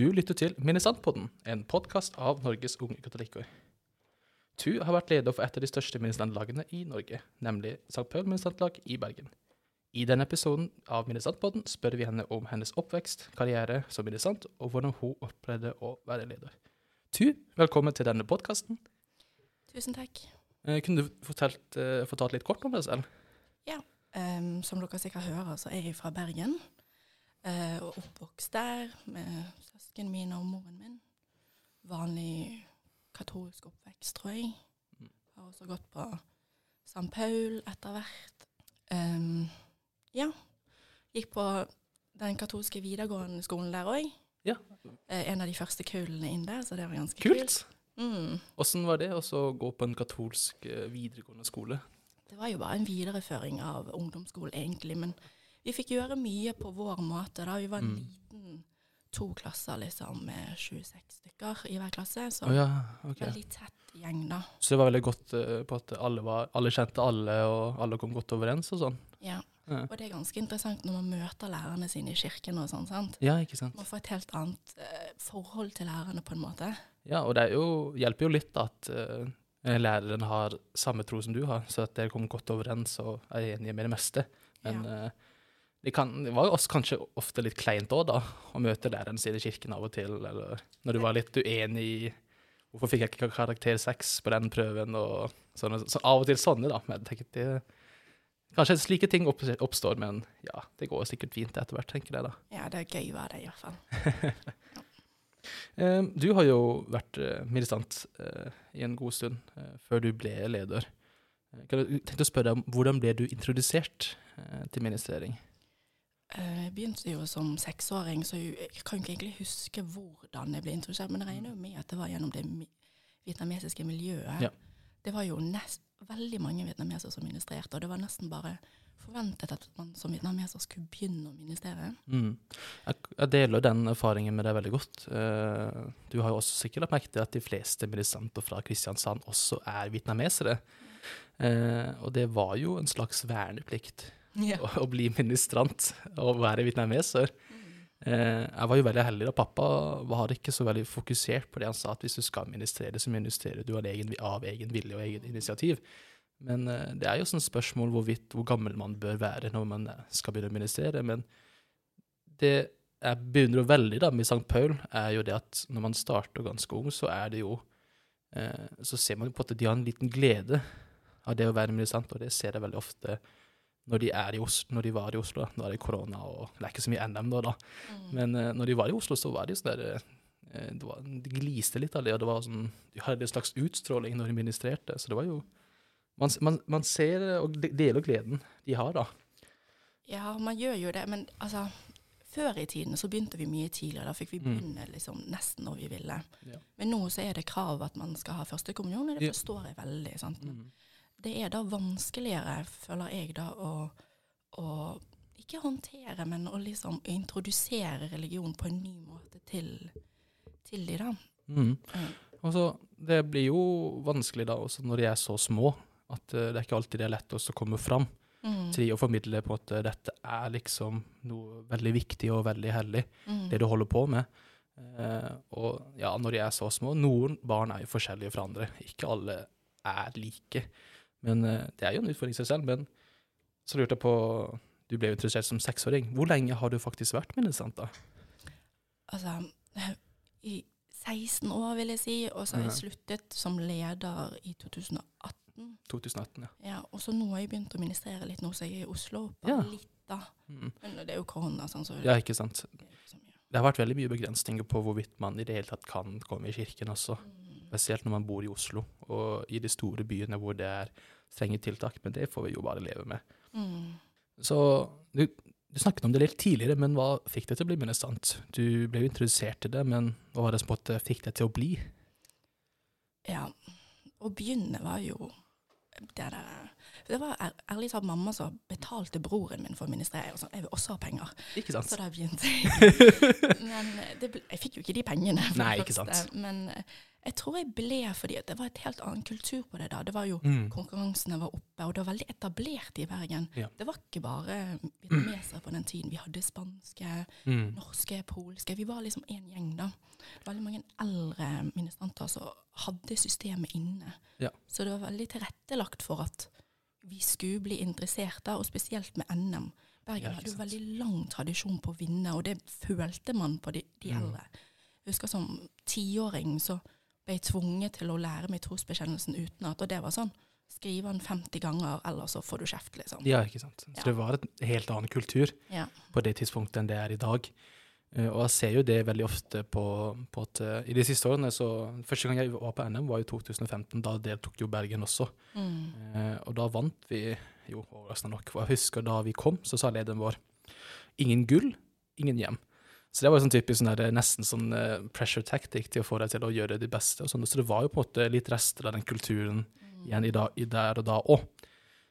Du lytter til Minnesandpodden, en podkast av Norges unge katolikker. Tu har vært leder for et av de største minnesandlagene i Norge, nemlig St. Paul Minnesandlag i Bergen. I denne episoden av Minnesandpodden spør vi henne om hennes oppvekst, karriere som minnesand, og hvordan hun opplevde å være leder. Tu, velkommen til denne podkasten. Tusen takk. Eh, kunne du fortalt, eh, fortalt litt kort om deg selv? Em, som dere sikkert hører, så er jeg fra Bergen. Eh, og oppvokst der med søsknene mine og moren min. Vanlig katolsk oppvekst, tror jeg. Mm. Har også gått på St. Paul etter hvert. Um, ja. Gikk på den katolske videregående skolen der òg. Ja. en av de første kullene inn der, så det var ganske Kult! kult. Mm. Var det å gå på en katolsk eh, videregående skole? Det var jo bare en videreføring av ungdomsskolen, egentlig. Men vi fikk gjøre mye på vår måte. da. Vi var en Mm. liten to klasser liksom, med 26 stykker i hver klasse. Så oh, ja, okay. veldig tett gjeng, da. Så det var veldig godt uh, på at alle, var, alle kjente alle, og alle kom godt overens og sånn? Ja. Ja. Og det er ganske interessant når man møter lærerne sine i kirken og sånn. sant? ja, ikke sant? Man får et helt annet uh, forhold til lærerne, på en måte. Ja, og det jo, hjelper jo litt at uh, læreren har samme tro som du har, så at dere kommer godt overens og er enige med det meste. Men Ja. Eh, det, kan, det var også kanskje ofte litt kleint òg, da, å møte læreren sin i kirken av og til, eller når du var litt uenig i Hvorfor fikk jeg ikke karakter seks på den prøven? og sånne, så Av og til sånne, da. Men jeg det, kanskje slike ting opp, oppstår, men ja, det går sikkert fint etter hvert, tenker jeg da. Ja, det er gøy å være det, hvert fall. Du har jo vært militant eh, i en god stund eh, før du ble leder. Jeg tenkte å spørre deg om hvordan ble du introdusert eh, til ministrering? Eh, Jeg begynte jo som seksåring, så jeg kan ikke egentlig huske hvordan jeg ble introdusert, men jeg regner jo med at det var gjennom det vietnamesiske miljøet. Ja. Det var jo nest, veldig mange vietnamesere som ministrerte, og det var nesten bare forventet at man som vietnameser skulle begynne å ministrere. Mm. Jeg, jeg deler den erfaringen med deg veldig godt. Eh, Du har jo også sikkert lagt merke til at de fleste ministranter fra Kristiansand også er vietnamesere. Eh, Og det var jo en slags verneplikt Ja. å, å bli ministrant og være vietnameser. Eh, jeg var jo veldig heldig da pappa var ikke så veldig fokusert på det. Han sa at hvis du skal ministrere, så ministrerer du av egen, av egen vilje og eget initiativ. Men eh, det er jo sånn spørsmål hvorvidt hvor gammel man bør være når man eh, skal begynne å ministrere. Men det jeg beundrer veldig da med St. Paul, er jo det at når man starter ganske ung, så er det jo Så ser man jo på at de har en liten glede av det å være ministrant, og det ser jeg veldig ofte når de, i Oslo, når de var i Oslo. Nå er det korona, og det er ikke så mye NM da, da. Mm. Men uh, når de var i Oslo, så var de sånn der eh, det var, De gliste litt av det, og det var sånn, de hadde en slags utstråling når de ministrerte. Så det var jo Man, man, man ser og deler gleden de har, da. Ja, man gjør jo det, men altså Før i tiden så begynte vi mye tidligere. Da fikk vi Mm. begynne liksom nesten når vi ville. Ja. Men nå så er det krav at man skal ha førstekommunion, og det forstår jeg veldig. sant? Mm. Det er da vanskeligere, føler jeg, da, å, å ikke håndtere, men å liksom introdusere religion på en ny måte til, til de da. Mm. Mm. Og så, det blir jo vanskelig da, også når de er så små, at uh, det er ikke alltid det er lett å komme fram Mm. til å formidle på at eh, dette er liksom noe veldig viktig og veldig hellig, Mm. det du holder på med. Uh, og ja, når de er så små Noen barn er jo forskjellige fra andre. Ikke alle er like. Men eh, det er jo en utfordring i seg selv. Men så lurte jeg på Du ble jo interessert som seksåring. Hvor lenge har du faktisk vært minnesant, da? Altså, i 16 år, vil jeg si, og så har jeg sluttet som leder i 2018. 2018, ja. Ja, og så nå har jeg begynt å ministrere litt nå, så jeg er i Oslo. Ja. Bare litt, da. Mm. Men det er jo korona, sånn, så Ja, ikke sant. det. Det har vært veldig mye begrensninger på hvorvidt man i det hele tatt kan komme i kirken også. Mm. Spesielt når man bor i Oslo og i de store byene hvor det er strenge tiltak. Men det får vi jo bare leve med. Mm. Så du, du snakket om det litt tidligere, men hva fikk deg til å bli ministrant? Du ble jo introdusert til det, men hva var det som fikk deg til å bli? Ja, å begynne var jo det der Det var ær- ærlig talt mamma som betalte broren min for å ministrere. Og sånn, jeg vil også ha penger. Ikke sant? Så da begynte jeg. Men det, jeg fikk jo ikke de pengene. det Nei, ikke sant. Men Jeg tror jeg ble fordi det var et helt annen kultur på det da. Det var jo Mm. Konkurransene var oppe, og det var veldig etablert i Bergen. Ja. Det var ikke bare vietnamesere på den tiden. Vi hadde spanske, Mm. norske, polske. Vi var liksom en gjeng, da. Veldig mange eldre ministranter som hadde systemet inne. Ja. Så det var veldig tilrettelagt for at vi skulle bli interessert, da, og spesielt med NM. Bergen hadde jo veldig lang tradisjon på å vinne, og det følte man på de, de Mm. eldre. Jeg husker som tiåring så ble tvunget til å lære meg trosbekjennelsen utenat, og det var sånn Skrive den 50 ganger, eller så får du kjeft, liksom. Ja, ikke sant. Så Ja. det var en helt annen kultur Ja. på det tidspunktet enn det er i dag. Eh, og jeg ser jo det veldig ofte på, på at eh, I de siste årene så Første gang jeg var på NM, var i 2015. Da deltok jo Bergen også. Mm. Eh, og da vant vi jo overraskende nok. For jeg husker da vi kom, så sa lederen vår ingen gull, ingen hjem. Så det var jo sånn typisk sånn der, nesten sånn eh, pressure tactic til å få deg til å gjøre det beste. Og sånn. Så det var jo på en måte litt rester av den kulturen igjen i, da, i der og da òg.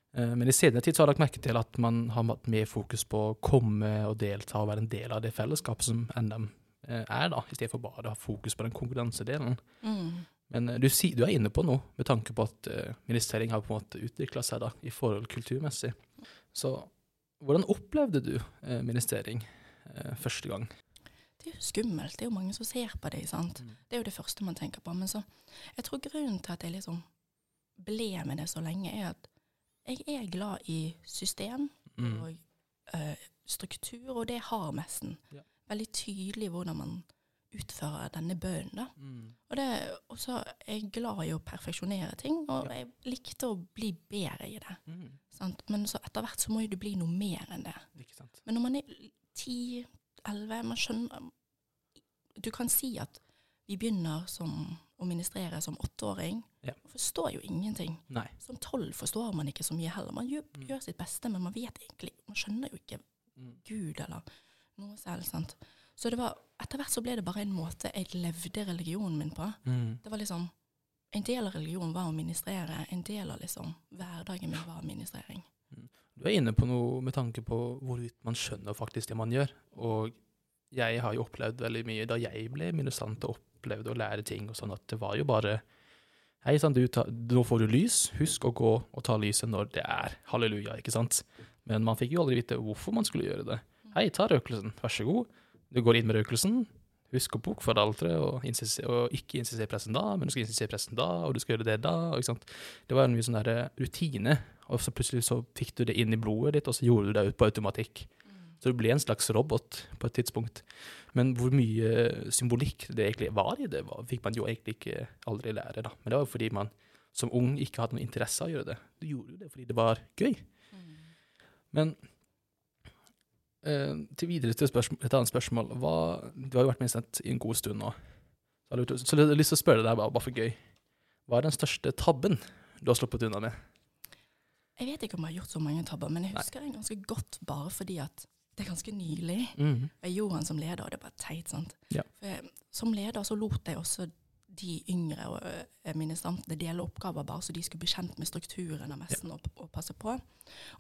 Men i senere tid så har jeg lagt merke til at man har hatt mer fokus på å komme og delta og være en del av det fellesskapet som NM eh, er, da, i stedet for bare å ha fokus på den konkurransedelen. Mm. Men eh, du, du er inne på noe, med tanke på at uh, ministrering har på en måte utvikla seg da, i forhold kulturmessig. Så hvordan opplevde du ministering eh, første gang? Det er jo skummelt. Det er jo mange som ser på deg. sant? Mm. Det er jo det første man tenker på. Men så, jeg tror grunnen til at jeg liksom ble med det så lenge, er at jeg er glad i system Mm. og eh, struktur, og det har messen. Ja. Veldig tydelig hvordan man utfører denne bønnen. da. Mm. Og det- Og så er jeg glad i å perfeksjonere ting, og Ja. jeg likte å bli bedre i det. Mm. Sant? Men så etter hvert så må jo du bli noe mer enn det. Men når man er 10-11, man skjønner Du kan si at vi begynner som, å ministrere som åtteåring. Ja. Man forstår jo ingenting. Nei. Som tolv forstår man ikke så mye heller. Man gjør, Mm. gjør sitt beste, men man vet egentlig Man skjønner jo ikke Mm. Gud eller noe selv. sant? Så det var, etter hvert så ble det bare en måte jeg levde religionen min på. Mm. Det var liksom En del av religionen var å ministrere. En del av liksom hverdagen min var ministrering. Du er inne på noe med tanke på hvorvidt man skjønner faktisk det man gjør. Og jeg har jo opplevd veldig mye da jeg ble minusant og opplevde å lære ting og sånn, at det var jo bare Hei sann, nå får du lys. Husk å gå og ta lyset når det er halleluja, ikke sant? Men man fikk jo aldri vite hvorfor man skulle gjøre det. Hei, ta røkelsen, vær så god. Du går inn med røkelsen. Husk å bokføre alteret, og, insistere- og ikke insistere pressen da, men du skal insistere pressen da, og du skal gjøre det da. Ikke sant? Det var en mye sånn der rutine, og så plutselig så fikk du det inn i blodet ditt, og så gjorde du det ut på automatikk. Så du ble en slags robot på et tidspunkt. Men hvor mye symbolikk det egentlig var i det, var, fikk man jo egentlig ikke aldri lære. da. Men det var jo fordi man som ung ikke hadde noen interesse av å gjøre det. Du gjorde jo det fordi det var gøy. Men eh, til videre til spørsmål, et annet spørsmål. Hva, du har jo vært med i en god stund nå. Så jeg har lyst til å spørre deg, bare, bare for gøy. Hva er den største tabben du har sluppet unna med? Jeg vet ikke om jeg har gjort så mange tabber, men jeg Nei. husker den ganske godt bare fordi at det er ganske nylig. Mm. Jeg gjorde han som leder, og det er bare teit, sant. Ja. For jeg, som leder så lot jeg også de yngre og ø, ministrantene dele oppgaver bare så de skulle bli kjent med strukturen av messen og, og passe på.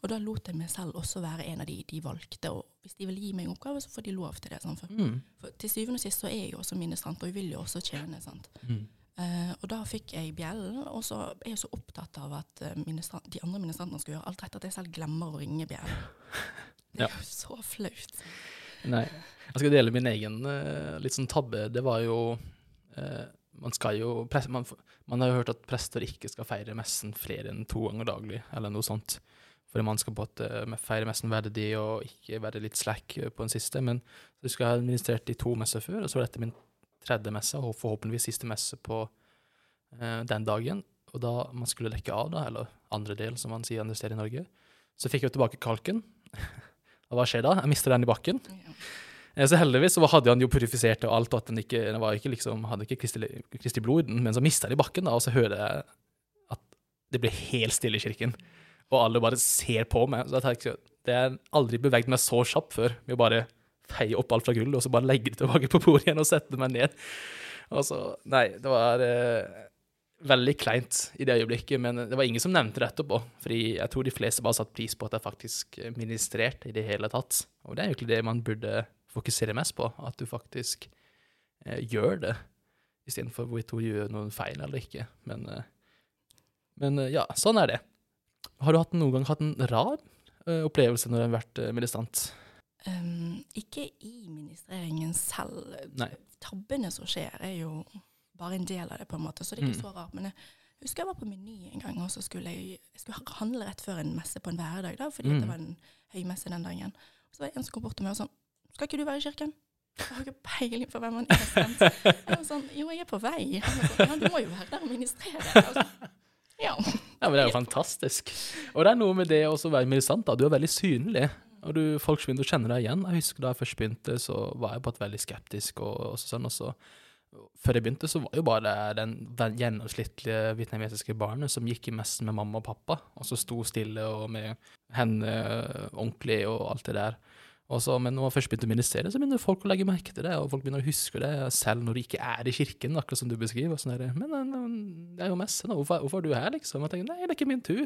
Og da lot jeg meg selv også være en av de de valgte, og hvis de vil gi meg en oppgave, så får de lov til det. For, Mm. for til syvende og sist så er jeg jo også ministrant, og jeg vil jo også tjene, sant. Mm. Uh, og da fikk jeg bjellen, og så er jeg så opptatt av at eh, de andre ministrantene skal gjøre alt rett, at jeg selv glemmer å ringe bjellen. Det Ja. er jo så flaut. Nei. Jeg skal dele min egen uh, litt sånn tabbe. Det var jo eh, Man skal jo man, man har jo hørt at prester ikke skal feire messen flere enn to ganger daglig, eller noe sånt. Fordi man skal på en feire messen verdig og ikke være litt slack eh, på den siste. Men så skal jeg ha administrert i to messer før, og så var dette min tredje messe, og forhåpentligvis siste messe på eh, den dagen. Og da man skulle lekke av, da, eller andre del, som man sier andre i Norge, så fikk jeg jo tilbake kalken. Og hva skjer da? Jeg mister den i bakken. Ja. Eh, Så heldigvis så hadde han jo purifisert og alt, og at den ikke, ikke liksom, hadde ikke Kristi, Kristi blod i den, men så mista de bakken, da, og så hører jeg at det ble helt stille i kirken. Og alle bare ser på meg. Så jeg det har aldri beveget meg så kjapt før, med å bare feie opp alt fra gulvet, og så bare legge det tilbake på bordet igjen og sette meg ned. Og så, nei, det var eh, veldig kleint i det øyeblikket, men det var ingen som nevnte det etterpå. Fordi jeg tror de fleste bare satte pris på at jeg faktisk ministrerte i det hele tatt. Og det er egentlig det man burde fokusere mest på, at du faktisk eh, gjør det. istedenfor hvorvidt hun gjør noen feil eller ikke. Men, eh, men eh, ja, sånn er det. Har du hatt, noen gang hatt en rar eh, opplevelse når du har vært eh, ministrant? Um, ikke i ministreringen selv. Nei. Tabbene som skjer, er jo bare en del av det, på en måte, så det er ikke Mm. så rart. Men jeg husker jeg var på Meny en gang, og så skulle jeg, jeg skulle handle rett før en messe på en hverdag, da, fordi Mm. det var en høymesse den dagen. Så var det en som kom bort til meg og sånn Skal ikke du være i kirken? Jeg har ikke peiling på hvem han er. Jeg sånn, jo, jeg er på vei. Sånn, ja, du må jo være der og ministrere. Sånn, ja. Ja, men Det er jo fantastisk. Og det er noe med det å være ministrant. da. Du er veldig synlig. Og du, folk begynner å kjenne deg igjen. Jeg husker Da jeg først begynte, så var jeg på et veldig skeptisk. og, og sånn, og så Før jeg begynte, så var jo bare den den gjennomsnittlige vietnamesiske barnet som gikk i messen med mamma og pappa, og så sto stille og med henne ordentlig og alt det der. Og så, men når man først begynte å ministrere, så begynner folk å legge merke til det, og folk begynner å huske det, selv når de ikke er i kirken, akkurat som du beskriver. Sånn der, men, men det er jo messe nå, hvorfor, hvorfor er du her, liksom? Jeg tenker, nei, det er ikke min tur.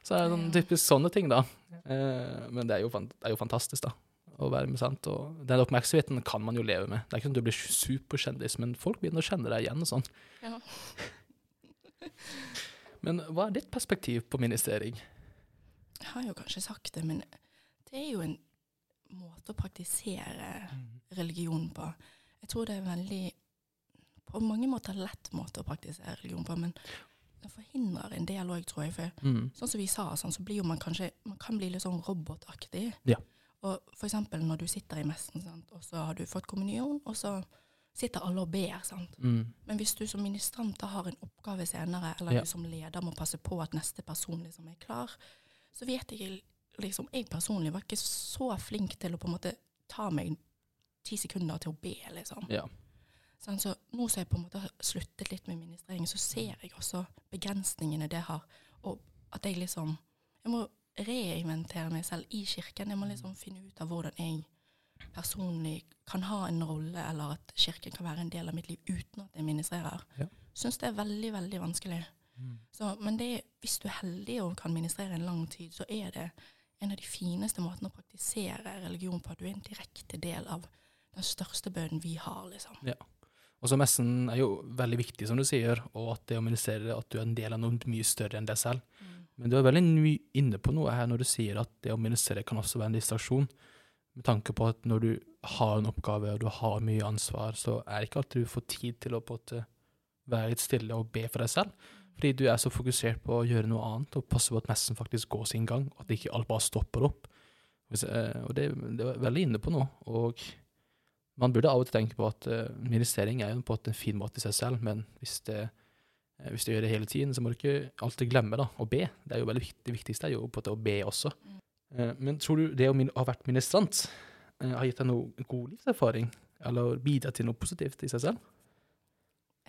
Så er det sånn, typisk sånne ting, da. Eh, men det er, jo, det er jo fantastisk, da. Å være med, sant? Og den oppmerksomheten kan man jo leve med. Det er ikke sånn at du blir superkjendis, men folk begynner å kjenne deg igjen og sånn. ja. Men hva er ditt perspektiv på ministrering? Jeg har jo kanskje sagt det, men det er jo en måte å praktisere religion på. Jeg tror det er veldig På mange måter lett måte å praktisere religion på, men det forhindrer en del òg, tror jeg. For Mm. sånn som vi sa, sånn, så blir jo man kanskje Man kan bli litt sånn robotaktig. Ja. Og for eksempel når du sitter i messen, sant, og så har du fått kommunion, og så sitter alle og ber, sant. Mm. Men hvis du som ministrant har en oppgave senere, eller Ja. du som leder må passe på at neste person liksom er klar, så vet jeg liksom Jeg personlig var ikke så flink til å på en måte ta meg ti sekunder til å be, liksom. Ja. Sånn, så nå som jeg på en måte har sluttet litt med ministrering, så ser jeg også begrensningene det har, og at jeg liksom Jeg må reinventere meg selv i kirken. Jeg må liksom finne ut av hvordan jeg personlig kan ha en rolle, eller at kirken kan være en del av mitt liv uten at jeg ministrerer. Ja. Syns det er veldig, veldig vanskelig. Så, men det, hvis du er heldig og kan ministrere en lang tid, så er det en av de fineste måtene å praktisere religion på. at Du er en direkte del av den største bønnen vi har, liksom. Ja. Og så messen er jo veldig viktig, som du sier, og at det å ministrere, at du er en del av noe mye større enn deg selv. Men du er veldig mye inne på noe her når du sier at det å ministrere kan også være en distraksjon. Med tanke på at når du har en oppgave og du har mye ansvar, så er det ikke alltid du får tid til å være litt stille og be for deg selv. Fordi du er så fokusert på å gjøre noe annet og passe på at messen faktisk går sin gang, og at ikke alt bare stopper opp. Eh, Og det, det er veldig inne på noe. Og man burde av og til tenke på at uh, ministrering er jo på en fin måte i seg selv, men hvis, det, eh, hvis du gjør det hele tiden, så må du ikke alltid glemme da, å be. Det er jo veldig viktig, det viktigste er jo på en måte å be også. Eh, men tror du det å min ha vært ministrant eh, har gitt deg noe god livserfaring, eller bidratt til noe positivt i seg selv?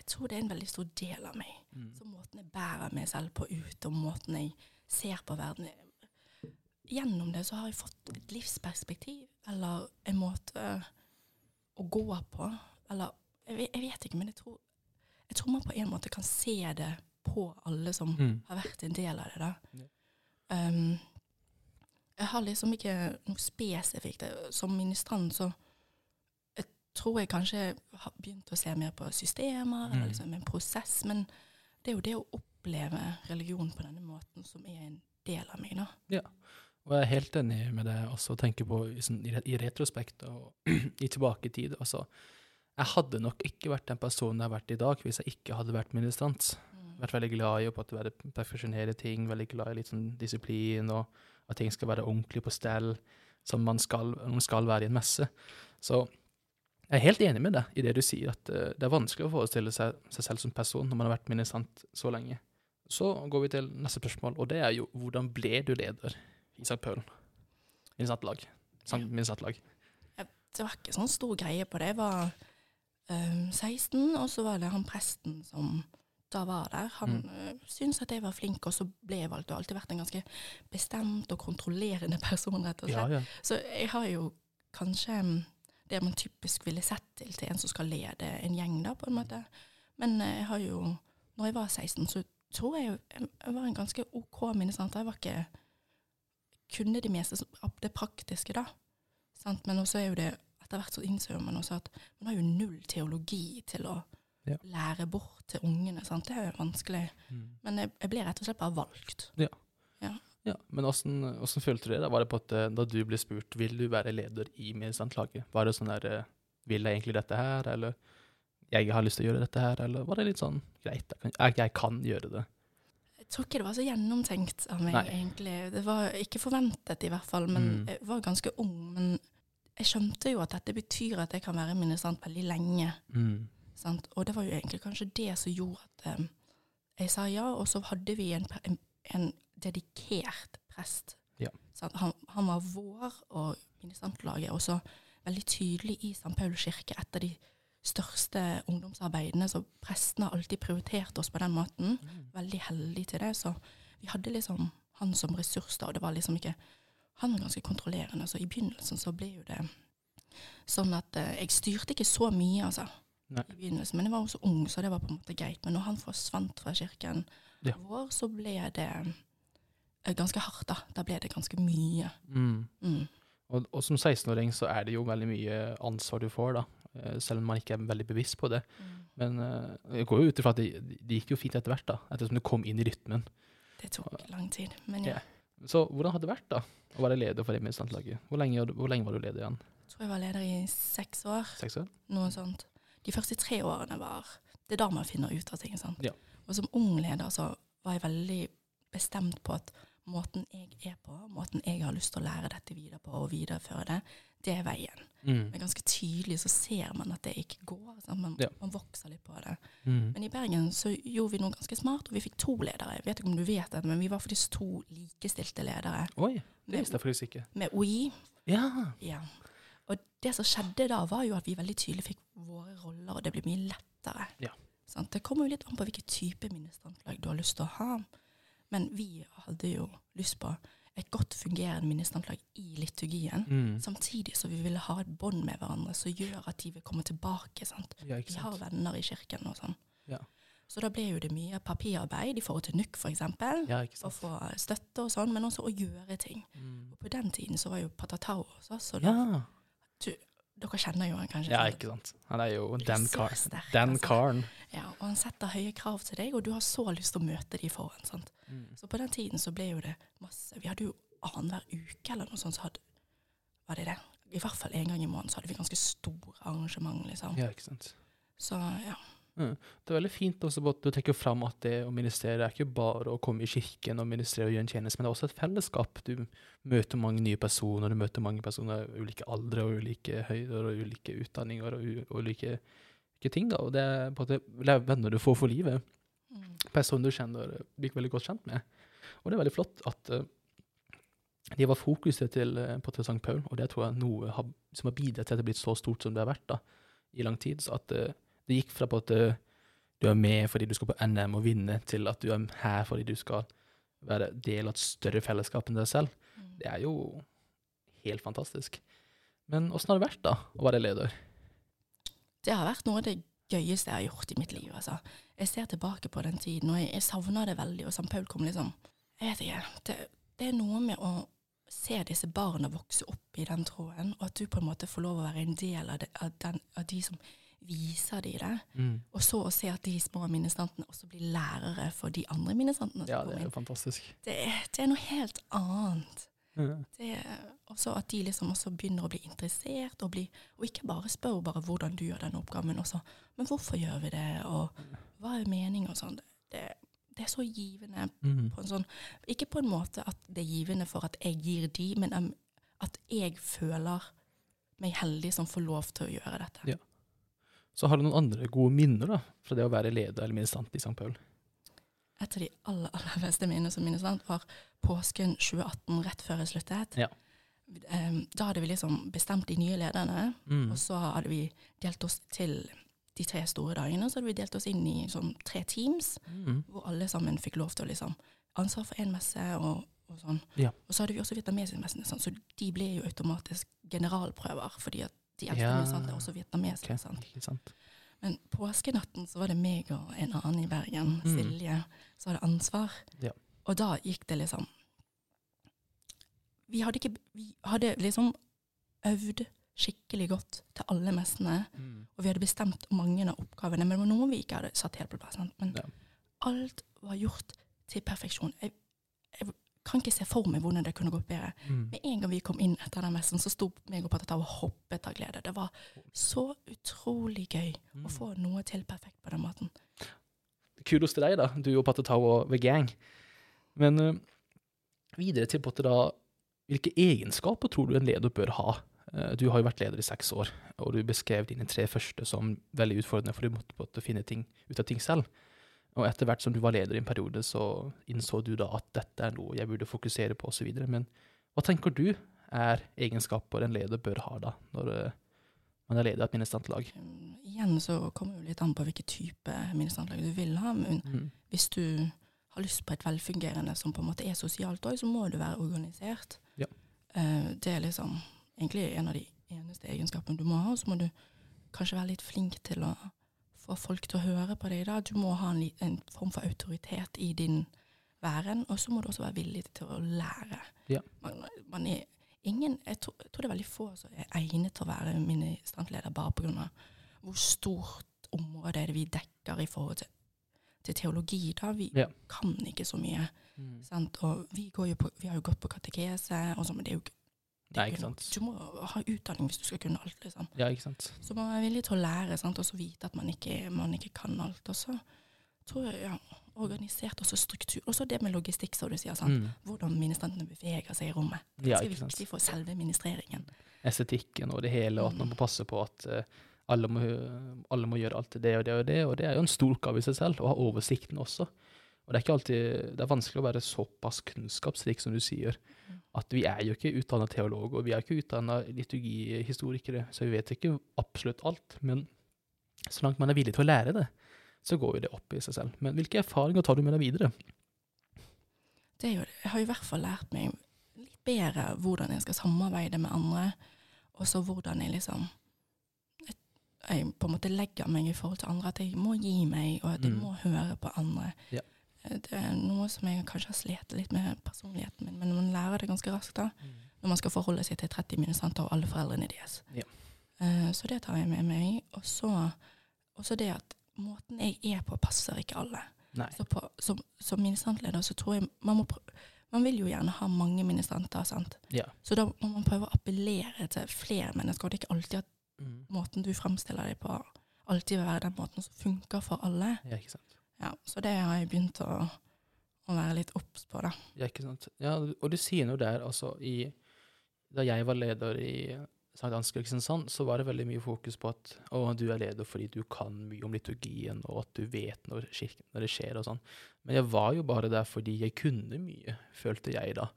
Tror det er en veldig stor del av meg. Så måten jeg bærer meg selv på ut, og måten jeg ser på verden Gjennom det så har jeg fått et livsperspektiv, eller en måte å gå på. Eller jeg vet, jeg vet ikke, men jeg tror, jeg tror man på en måte kan se det på alle som Mm. har vært en del av det. da. Um, jeg har liksom ikke noe spesifikt. Som ministrant så tror jeg kanskje har begynt å se mer på systemer, Mm. eller liksom en prosess. Men det er jo det å oppleve religion på denne måten som er en del av meg, da. Og jeg er helt enig med deg også å tenke på i, sånn, i, retrospekt og i tilbake i tid. Altså, jeg hadde nok ikke vært den personen jeg har vært i dag hvis jeg ikke hadde vært ministrant. Vært veldig glad i å perfeksjonere ting, veldig glad i litt sånn disiplin, og at ting skal være ordentlig på stell, som man skal, man skal være i en messe. Så jeg er helt enig med deg i det du sier, at eh, det er vanskelig å forestille seg seg selv som person når man har vært ministrant så lenge. Så går vi til neste spørsmål, og det er jo hvordan ble du leder i St. Paul? Ministrantlag. Ministrantlag. Det var ikke sånn stor greie på det. Jeg var um, 16, og så var det han presten som da var der. Han Mm. mm. syntes at jeg var flink, og så ble jeg valgt. Har alltid vært en ganske bestemt og kontrollerende person, rett og slett. Ja, ja. Så jeg har jo kanskje mm, det man typisk ville sett til til en som skal lede en gjeng, da, på en måte. Men eh, jeg har jo Når jeg var 16, så tror jeg jeg, var en ganske OK ministrant. Jeg var ikke Kunne det meste av det praktiske, da. Sant? Men også er jo det Etter hvert så innser man også at man har jo null teologi til å Ja. lære bort til ungene. Sant? Det er jo vanskelig. Mm. Men jeg, jeg ble rett og slett bare valgt. Ja, Men åssen åssen følte du det? da? Var det på at eh, da du ble spurt vil du være leder i ministrantlaget, var det sånn der eh, Vil jeg egentlig dette her, eller jeg har lyst til å gjøre dette her, eller var det litt sånn greit, jeg kan, jeg, kan gjøre det? Jeg tror ikke det var så gjennomtenkt av meg, Nei. egentlig. Det var ikke forventet, i hvert fall. Men Mm. jeg var ganske ung. Men jeg skjønte jo at dette betyr at jeg kan være ministrant veldig lenge. Mm. Sant? Og det var jo egentlig kanskje det som gjorde at um, jeg sa ja, og så hadde vi en, en, en dedikert prest. Ja. Han, han var vår og ministrantlaget også veldig tydelig i St. Paul kirke, et av de største ungdomsarbeidene, så prestene har alltid prioritert oss på den måten. Veldig heldig til det, så vi hadde liksom han som ressurs da, og det var liksom ikke Han var ganske kontrollerende, så i begynnelsen så ble jo det sånn at eh, jeg styrte ikke så mye, altså Nei. i begynnelsen. Men jeg var også ung, så det var på en måte greit. Men når han forsvant fra kirken Ja. vår, så ble det ganske hardt, da. Da ble det ganske mye. Mm. Mm. Og, og som 16-åring så er det jo veldig mye ansvar du får, da. eh, Selv om man ikke er veldig bevisst på det. Men eh, jeg går jo ut ifra at det, det gikk jo fint etter hvert, da. Ettersom du kom inn i rytmen. Det tok lang tid. Men ja, Ja. Så hvordan hadde det vært, da? Å være leder for Remislandslaget? Hvor, lenge- hvor lenge var du leder igjen? jeg tror jeg var leder i seks år. Seks år? Noe sånt. De første tre årene var Det er da man finner ut av ting. sant? Ja. Og som ung leder så var jeg veldig bestemt på at måten jeg er på, måten jeg har lyst til å lære dette videre på og videreføre det, det er veien. Mm. Men ganske tydelig så ser man at det ikke går. Sant? Man, Ja. man vokser litt på det. Mm. Men i Bergen så gjorde vi noe ganske smart, og vi fikk to ledere. Jeg vet ikke om du vet det, men vi var faktisk to likestilte ledere. Oi, det visste jeg faktisk ikke. Med OI. Ja. Ja. Og det som skjedde da, var jo at vi veldig tydelig fikk våre roller, og det ble mye lettere. Ja. Sant? Det kommer jo litt an på hvilken type ministerantlag du har lyst til å ha. Men vi hadde jo lyst på et godt fungerende ministrantlag i liturgien. Mm. Samtidig så vi ville ha et bånd med hverandre som gjør at de vil komme tilbake. sant? ja, ikke Vi har venner i kirken og sånn. Ja. Så da ble jo det mye papirarbeid i forhold til NUK, eksempel. Ja, Å få støtte og sånn, men også å gjøre ting. Mm. Og på den tiden så var jo Patatau hos oss, og Ja. Dere kjenner jo han kanskje? ja, ikke sant. Han er jo den karen. Den altså. karen. Ja, og han setter høye krav til deg, og du har så lyst til å møte de foran. sant? Mm. Så på den tiden så ble jo det masse Vi hadde jo annenhver uke eller noe sånt, så hadde Var det det? I hvert fall en gang i måneden så hadde vi ganske store arrangement, liksom. Ja, ikke sant. Så ja. Det er veldig fint også at du trekker fram at det å ministrere er ikke bare å komme i kirken og ministrere og gjøre en tjeneste, men det er også et fellesskap. Du møter mange nye personer, du møter mange personer av ulike aldre og ulike høyder og ulike utdanninger og og ulike, ulike ting. da, Og det er på en måte venner du får for livet. Mm. Personer du kjenner, blir veldig godt kjent med. Og det er veldig flott at uh, de var fokuset til uh, Patrick til St. Paul, og det tror jeg er noe har, som har bidratt til at det har blitt så stort som det har vært da, i lang tid. Så at eh, det gikk fra på at du er med fordi du skal på NM og vinne, til at du er her fordi du skal være del av et større fellesskap enn deg selv. Mm. Det er jo helt fantastisk. Men åssen har det vært da, å være leder? Det har vært noe av det gøyeste jeg har gjort i mitt liv. Altså. Jeg ser tilbake på den tiden, og jeg, jeg savner det veldig. Og St. Paul kom liksom Jeg vet ikke. Det, det er noe med å se disse barna vokse opp i den tråden, og at du på en måte får lov å være en del av, det, av, den, av de som viser de det. Og så å se at de små ministrantene også blir lærere for de andre ministrantene Ja, det er jo fantastisk. Det, det er noe helt annet. Det også at de liksom også begynner å bli interessert, og, bli, og ikke bare spør bare hvordan du gjør den oppgaven, men også men hvorfor gjør vi det, og hva er meningen og sånn. Det, det er så givende Mm. på en sånn Ikke på en måte at det er givende for at jeg gir de, men at jeg føler meg heldig som får lov til å gjøre dette. Ja. Så har du noen andre gode minner da, fra det å være leder eller ministrant i St. Paul? Et av de aller, aller beste minnene som ministrant var påsken 2018, rett før jeg sluttet. Ja. Da hadde vi liksom bestemt de nye lederne, Mm. og så hadde vi delt oss til de tre store dagene. Så hadde vi delt oss inn i sånn tre teams, Mm. hvor alle sammen fikk lov til å liksom ansvar for én messe og, og sånn. Ja. Og så hadde vi også vietnamesisk messe, sånn, så de ble jo automatisk generalprøver, fordi at de elsker Ja. ministrantene er også vietnamesisk. Okay. sant? sant. Men påskenatten så var det meg og en annen i Bergen, Mm. Silje, som hadde ansvar. Ja. Og da gikk det liksom Vi hadde ikke Vi hadde liksom øvd skikkelig godt til alle messene. Mm. Og vi hadde bestemt mange av oppgavene, men det var noen vi ikke hadde satt helt på plass. Men Ja. alt var gjort til perfeksjon. Jeg, jeg kan ikke se for meg hvordan det kunne gått bedre. Mm. Med en gang vi kom inn etter den messen, så sto meg og Patata og hoppet av glede. Det var så utrolig gøy Mm. å få noe til perfekt på den måten. Kudos til deg, da, du og Patetau og The Gang. Men uh, videre til på da, hvilke egenskaper tror du en leder bør ha? Uh, du har jo vært leder i seks år, og du beskrev dine tre første som veldig utfordrende, for du måtte måte finne ting ut av ting selv. Og etter hvert som du var leder i en periode, så innså du da at dette er noe jeg burde fokusere på, osv. Men hva tenker du er egenskaper en leder bør ha da, når eh, man er leder av et minnesstandlag? Um, igjen så kommer det litt an på hvilken type minnestanslag du vil ha. Men Mm. hvis du har lyst på et velfungerende som på en måte er sosialt òg, så må du være organisert. Ja. Eh, det er liksom egentlig en av de eneste egenskapene du må ha. Og så må du kanskje være litt flink til å få folk til å høre på deg. da. Du må ha en, en form for autoritet i din væren, og så må du også være villig til å lære. Ja. Man, man er ingen, jeg, tror, jeg tror det er veldig få som er egnet til å være ministrantleder bare pga. hvor stort område er det vi dekker i forhold til, til teologi. da. Vi Ja. kan ikke så mye. Mm. Sant? Og vi, går jo på, vi har jo gått på katekese, og så, men det er jo ikke Nei. Du må ha utdanning hvis du skal kunne alt. liksom. Ja, ikke sant. Så man er villig til å lære, sant? og så vite at man ikke, man ikke kan alt. Og så tror jeg, ja, organisert også struktur. Og så det med logistikk, som du sier. sant? Mm. Hvordan ministrantene beveger seg i rommet. Det Ja, er ikke viktig sant. for selve ministreringen. estetikken og det hele, og at man må passe på at uh, alle, må, alle må gjøre alt det og det og det, og det er jo en stor oppgave i seg selv, å ha oversikten også. Og det er ikke alltid, det er vanskelig å være såpass kunnskapsrik som du sier, at vi er jo ikke utdanna teologer, og vi er ikke utdanna liturgihistorikere, så vi vet ikke absolutt alt, men så langt man er villig til å lære det, så går jo det opp i seg selv. Men hvilke erfaringer tar du med deg videre? Det er jo, jeg har i hvert fall lært meg litt bedre hvordan jeg skal samarbeide med andre, og så hvordan jeg liksom jeg, jeg på en måte legger meg i forhold til andre, at jeg må gi meg, og at jeg Mm. må høre på andre. Ja. Eh, Det er noe som jeg kanskje har slitt litt med personligheten min, men man lærer det ganske raskt da, når man skal forholde seg til 30 minusanter og alle foreldrene deres. Ja. Uh, Så det tar jeg med meg. Og så det at måten jeg er på, passer ikke alle. Nei. Så på, som, som ministrantleder så tror jeg man må prø- Man vil jo gjerne ha mange ministranter, sant. Ja. Så da må man prøve å appellere til flere mennesker. Og det er ikke alltid at Mm. måten du fremstiller deg på, alltid vil være den måten som funker for alle. Ja, ikke sant. Ja, så det har jeg begynt å, å være litt obs på, da. Ja, ikke sant. Ja, og du sier noe der, altså i Da jeg var leder i St. Hans Kristiansand, så var det veldig mye fokus på at å, du er leder fordi du kan mye om liturgien, og at du vet når, kirken, når det skjer og sånn. Men jeg var jo bare der fordi jeg kunne mye, følte jeg da.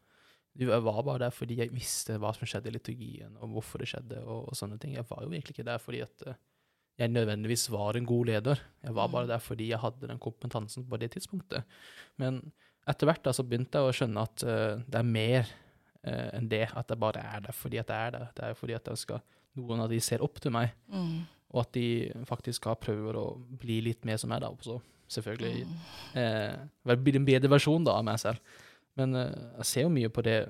Jeg var bare der fordi jeg visste hva som skjedde i liturgien, og hvorfor det skjedde, og, og sånne ting. Jeg var jo virkelig ikke der fordi at eh, jeg nødvendigvis var en god leder. Jeg var bare Mm. der fordi jeg hadde den kompetansen på det tidspunktet. Men etter hvert da, så begynte jeg å skjønne at uh, det er mer uh, enn det. At jeg bare er der fordi at jeg er der. Det er fordi skal, noen av de ser opp til meg, Mm. og at de faktisk har prøver å bli litt mer som meg da. også. selvfølgelig Mm. Uh, bli en bedre versjon da, av meg selv. Men jeg ser jo mye på det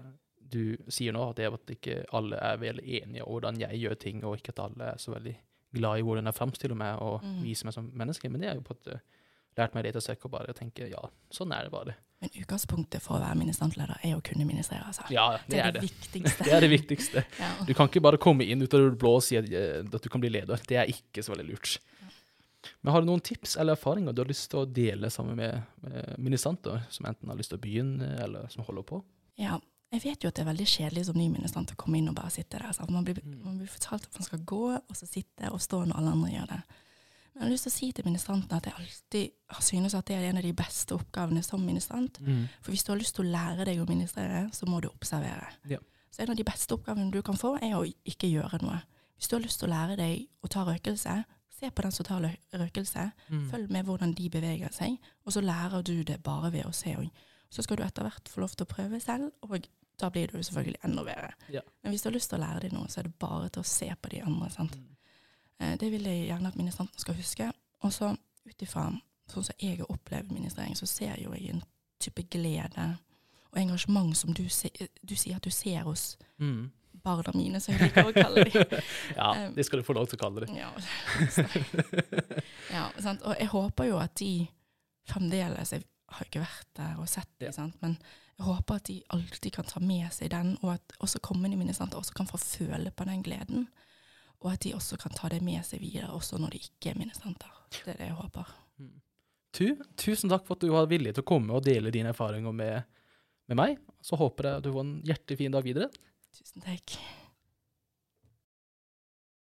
du sier nå, at det er at ikke alle er veldig enige om hvordan jeg gjør ting, og ikke at alle er så veldig glad i hvordan jeg fremstiller meg og Mm. viser meg som menneske. Men det har jo på at lært meg litt å søke og bare tenke ja, sånn er det bare. Men utgangspunktet for å være ministrantleder er å kunne ministrere. Altså. Ja, det, er det. viktigste. Det er det viktigste. Ja. Du kan ikke bare komme inn ut av det blå og si at, eh, at du kan bli leder. Det er ikke så veldig lurt. Men har du noen tips eller erfaringer du har lyst til å dele sammen med, med ministranter, som enten har lyst til å begynne, eller som holder på? Ja, jeg vet jo at det er veldig kjedelig som ny ministrant å komme inn og bare sitte der. Sant? Man, blir, Mm. man blir fortalt at man skal gå, og så sitte og stå når alle andre gjør det. Men jeg har lyst til å si til ministranten at jeg alltid har synes at det er en av de beste oppgavene som ministrant. For hvis du har lyst til å lære deg å ministrere, så må du observere. Ja. Så en av de beste oppgavene du kan få, er å ikke gjøre noe. Hvis du har lyst til å lære deg å ta røkelse, se på den som tar røkelse. Mm. Følg med hvordan de beveger seg, og så lærer du det bare ved å se. Og så skal du etter hvert få lov til å prøve selv, og da blir du selvfølgelig enda bedre. Ja. Men hvis du har lyst til å lære deg noe, så er det bare til å se på de andre. sant? Mm. Eh, Det vil jeg gjerne at ministranten skal huske. Og så ut ifra sånn som jeg har opplevd ministrering, så ser jo jeg en type glede og engasjement som du, se, du sier at du ser hos Mm. barna mine, som jeg liker å kalle dem. Ja, Um, det skal du få lov til å kalle det. Ja, ja sant? Og jeg håper jo at de fremdeles Jeg har ikke vært der og sett dem, Ja. sant? men jeg håper at de alltid kan ta med seg den, og at også kommende ministranter også kan få føle på den gleden. Og at de også kan ta det med seg videre, også når de ikke er minnesanter. Det er det jeg håper. Tu, tusen takk for at du var villig til å komme og dele dine erfaringer med, med meg. Så håper jeg at du får en hjertelig fin dag videre. Tusen takk.